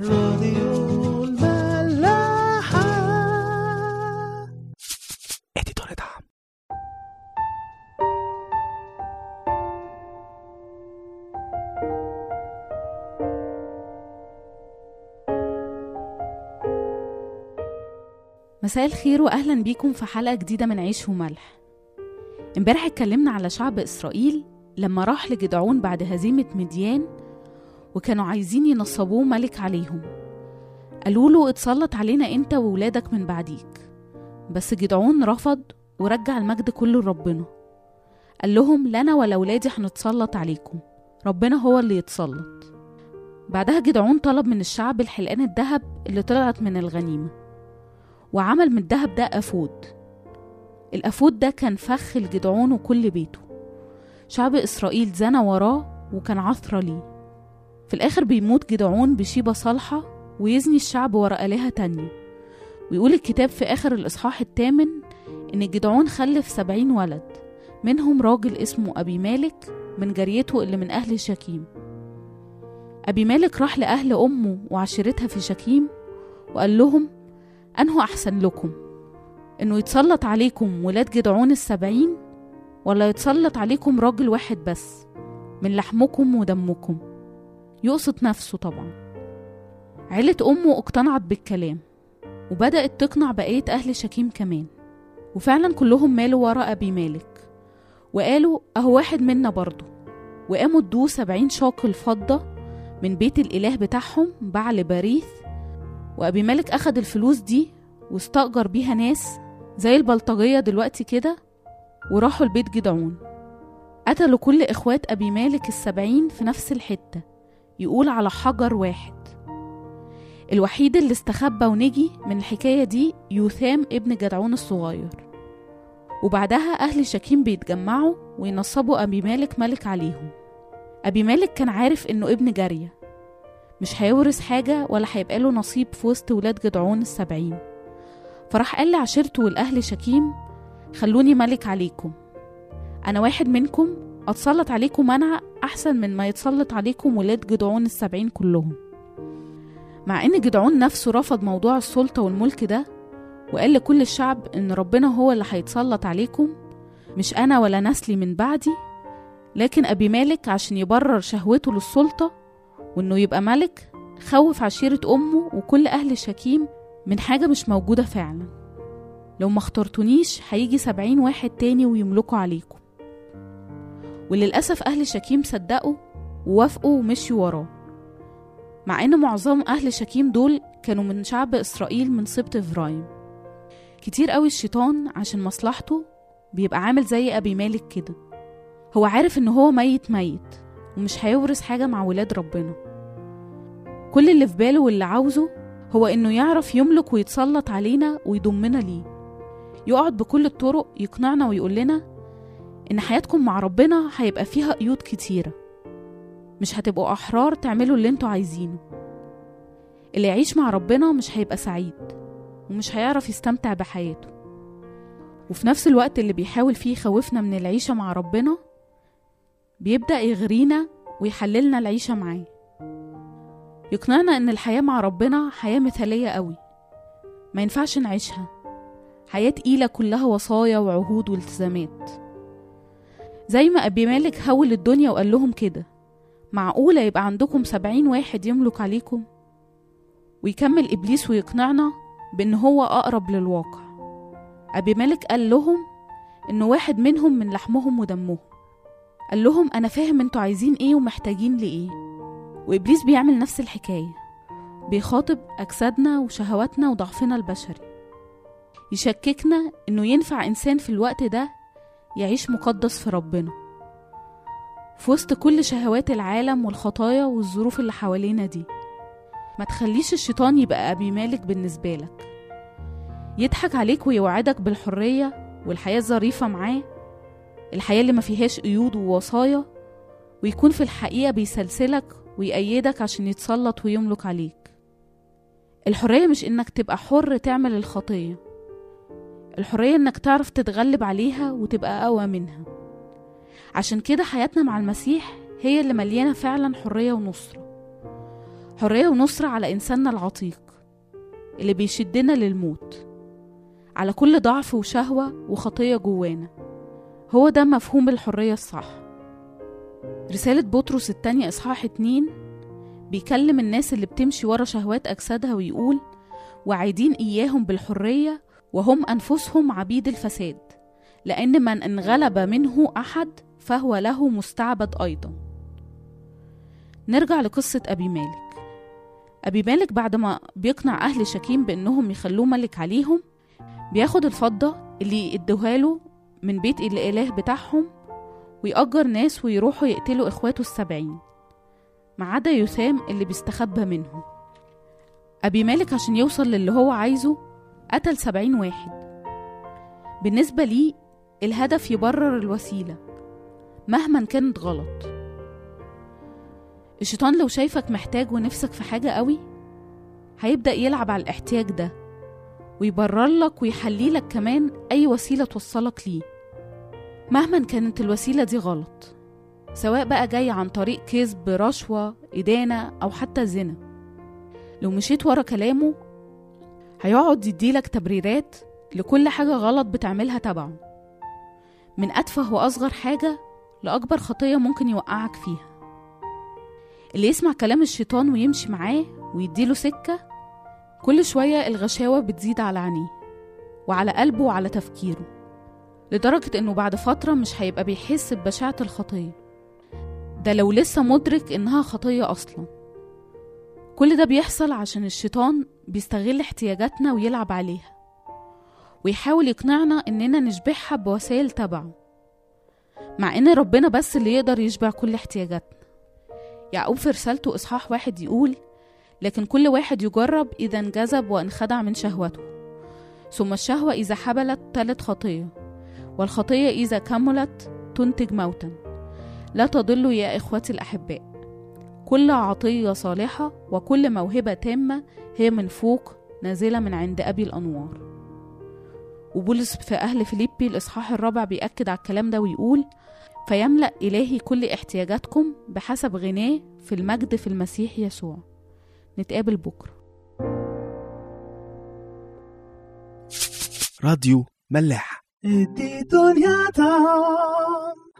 راديو الملاحة. اديتور دعم. مساء الخير واهلا بيكم في حلقة جديدة من عيش وملح. امبارح اتكلمنا على شعب إسرائيل لما راح لجدعون بعد هزيمة مديان وكانوا عايزين ينصبوه ملك عليهم. قالوا له اتسلط علينا أنت وولادك من بعديك. بس جدعون رفض ورجع المجد كله لربنا. قال لهم لا أنا ولا ولادي هنتسلط عليكم. ربنا هو اللي يتسلط. بعدها جدعون طلب من الشعب الحلقان الذهب اللي طلعت من الغنيمة وعمل من الدهب ده أفود. الأفود ده كان فخ لجدعون وكل بيته. شعب إسرائيل زنى وراه وكان عثرة ليه. في الآخر بيموت جدعون بشيبة صالحة ويزني الشعب ورا آلهة تانية. ويقول الكتاب في آخر الإصحاح الثامن إن جدعون خلف سبعين ولد منهم راجل اسمه أبي مالك من جريته اللي من أهل شكيم أبي مالك راح لأهل أمه وعشيرتها في شكيم وقال لهم أنه أحسن لكم إنه يتسلط عليكم ولاد جدعون السبعين ولا يتسلط عليكم راجل واحد بس من لحمكم ودمكم. يقصد نفسه طبعا. عيلة أمه اقتنعت بالكلام وبدأت تقنع بقية أهل شكيم كمان. وفعلا كلهم مالوا ورا أبي مالك. وقالوا أهو واحد منا برضه. وقاموا ادوه سبعين شاقل فضة من بيت الإله بتاعهم بعل باريث. وأبي مالك أخد الفلوس دي واستأجر بيها ناس زي البلطجية دلوقتي كده وراحوا لبيت جدعون. قتلوا كل إخوات أبي مالك السبعين في نفس الحتة. يقول على حجر واحد. الوحيد اللي استخبى ونجي من الحكاية دي يوثام ابن جدعون الصغير. وبعدها أهل شكيم بيتجمعوا وينصبوا أبي مالك ملك عليهم. أبي مالك كان عارف إنه ابن جارية. مش هيورث حاجة ولا هيبقى له نصيب في وسط ولاد جدعون السبعين. فراح قال لعشيرته والأهل شكيم خلوني ملك عليكم. أنا واحد منكم أتسلط عليكم أنا أحسن من ما يتسلط عليكم ولاد جدعون السبعين كلهم. مع إن جدعون نفسه رفض موضوع السلطة والملك ده وقال لكل الشعب إن ربنا هو اللي هيتسلط عليكم مش أنا ولا نسلي من بعدي لكن أبي مالك عشان يبرر شهوته للسلطة وإنه يبقى ملك خوف عشيرة أمه وكل أهل شكيم من حاجة مش موجودة فعلا. لو ما اخترتونيش هيجي سبعين واحد تاني ويملكوا عليكم. وللأسف أهل شكيم صدقوا ووافقوا ومشيوا وراه. مع إن معظم أهل شكيم دول كانوا من شعب إسرائيل من سبط إفرايم كتير قوي الشيطان عشان مصلحته بيبقى عامل زي أبي مالك كده. هو عارف إن هو ميت ميت ومش هيورث حاجة مع ولاد ربنا. كل اللي في باله واللي عاوزه هو إنه يعرف يملك ويتسلط علينا ويضمنا ليه. يقعد بكل الطرق يقنعنا ويقول لنا إن حياتكم مع ربنا هيبقى فيها قيود كتيرة. مش هتبقوا أحرار تعملوا اللي أنتوا عايزينه. اللي يعيش مع ربنا مش هيبقى سعيد ومش هيعرف يستمتع بحياته. وفي نفس الوقت اللي بيحاول فيه يخوفنا من العيشة مع ربنا بيبدأ يغرينا ويحللنا العيشة معاه. يقنعنا إن الحياة مع ربنا حياة مثالية قوي. ما ينفعش نعيشها. حياة تقيلة كلها وصايا وعهود والتزامات. زي ما أبي مالك هول الدنيا وقال لهم كده. معقولة يبقى عندكم سبعين واحد يملك عليكم؟ ويكمل إبليس ويقنعنا بإن هو أقرب للواقع. أبي مالك قال لهم إنه واحد منهم من لحمهم ودمهم. قال لهم أنا فاهم أنتوا عايزين إيه ومحتاجين لإيه. وإبليس بيعمل نفس الحكاية بيخاطب أجسادنا وشهواتنا وضعفنا البشري. يشككنا إنه ينفع إنسان في الوقت ده يعيش مقدس في ربنا. في وسط كل شهوات العالم والخطايا والظروف اللي حوالينا دي ما تخليش الشيطان يبقى أبي مالك بالنسبة لك. يضحك عليك ويوعدك بالحرية والحياة الظريفة معاه الحياة اللي ما فيهاش قيود ووصايا ويكون في الحقيقة بيسلسلك ويأيدك عشان يتسلط ويملك عليك. الحرية مش إنك تبقى حر تعمل الخطية. الحرية إنك تعرف تتغلب عليها وتبقى أقوى منها. عشان كده حياتنا مع المسيح هي اللي مليانة فعلا حرية ونصرة. حرية ونصرة على إنساننا العتيق اللي بيشدنا للموت. على كل ضعف وشهوة وخطية جوانا. هو ده مفهوم الحرية الصح. رسالة بطرس التانية إصحاح اتنين بيكلم الناس اللي بتمشي ورا شهوات أجسادها ويقول وعايدين إياهم بالحرية وهم أنفسهم عبيد الفساد لأن من انغلب منه أحد فهو له مستعبد أيضا. نرجع لقصة أبي مالك. أبي مالك بعد ما بيقنع أهل شكيم بأنهم يخلوه ملك عليهم بياخد الفضة اللي ادوها له من بيت الإله بتاعهم ويأجر ناس ويروحوا يقتلوا إخواته السبعين ما عدا يثام اللي بيستخبى منهم أبي مالك عشان يوصل للي هو عايزه قتل سبعين واحد. بالنسبة لي الهدف يبرر الوسيلة مهما كانت غلط. الشيطان لو شايفك محتاج ونفسك في حاجة قوي هيبدأ يلعب على الاحتياج ده ويبرر لك كمان أي وسيلة توصلك ليه. مهما كانت الوسيلة دي غلط سواء بقى جاي عن طريق كذب رشوة إدانة أو حتى زنا. لو مشيت ورا كلامه هيقعد يديلك تبريرات لكل حاجة غلط بتعملها تبعه. من أتفه وأصغر حاجة لأكبر خطية ممكن يوقعك فيها. اللي يسمع كلام الشيطان ويمشي معاه ويديله سكة كل شوية الغشاوة بتزيد على عينيه وعلى قلبه وعلى تفكيره لدرجة إنه بعد فترة مش هيبقى بيحس ببشاعة الخطية. ده لو لسه مدرك إنها خطية أصلا. كل ده بيحصل عشان الشيطان بيستغل احتياجاتنا ويلعب عليها ويحاول يقنعنا إننا نشبعها بوسائل تبعه مع إن ربنا بس اللي يقدر يشبع كل احتياجاتنا. يعقوب في رسالته إصحاح واحد يقول لكن كل واحد يجرب إذا انجذب وانخدع من شهوته. ثم الشهوة إذا حبلت تلت خطية والخطية إذا كملت تنتج موتا. لا تضلوا يا إخوتي الأحباء. كل عطية صالحة وكل موهبة تامة هي من فوق نازلة من عند أبي الأنوار. وبولس في أهل فيليبي الإصحاح الرابع بيأكد على الكلام ده ويقول فيملأ إلهي كل احتياجاتكم بحسب غناه في المجد في المسيح يسوع. نتقابل بكرة. راديو ملاح. إدي دنيا طعم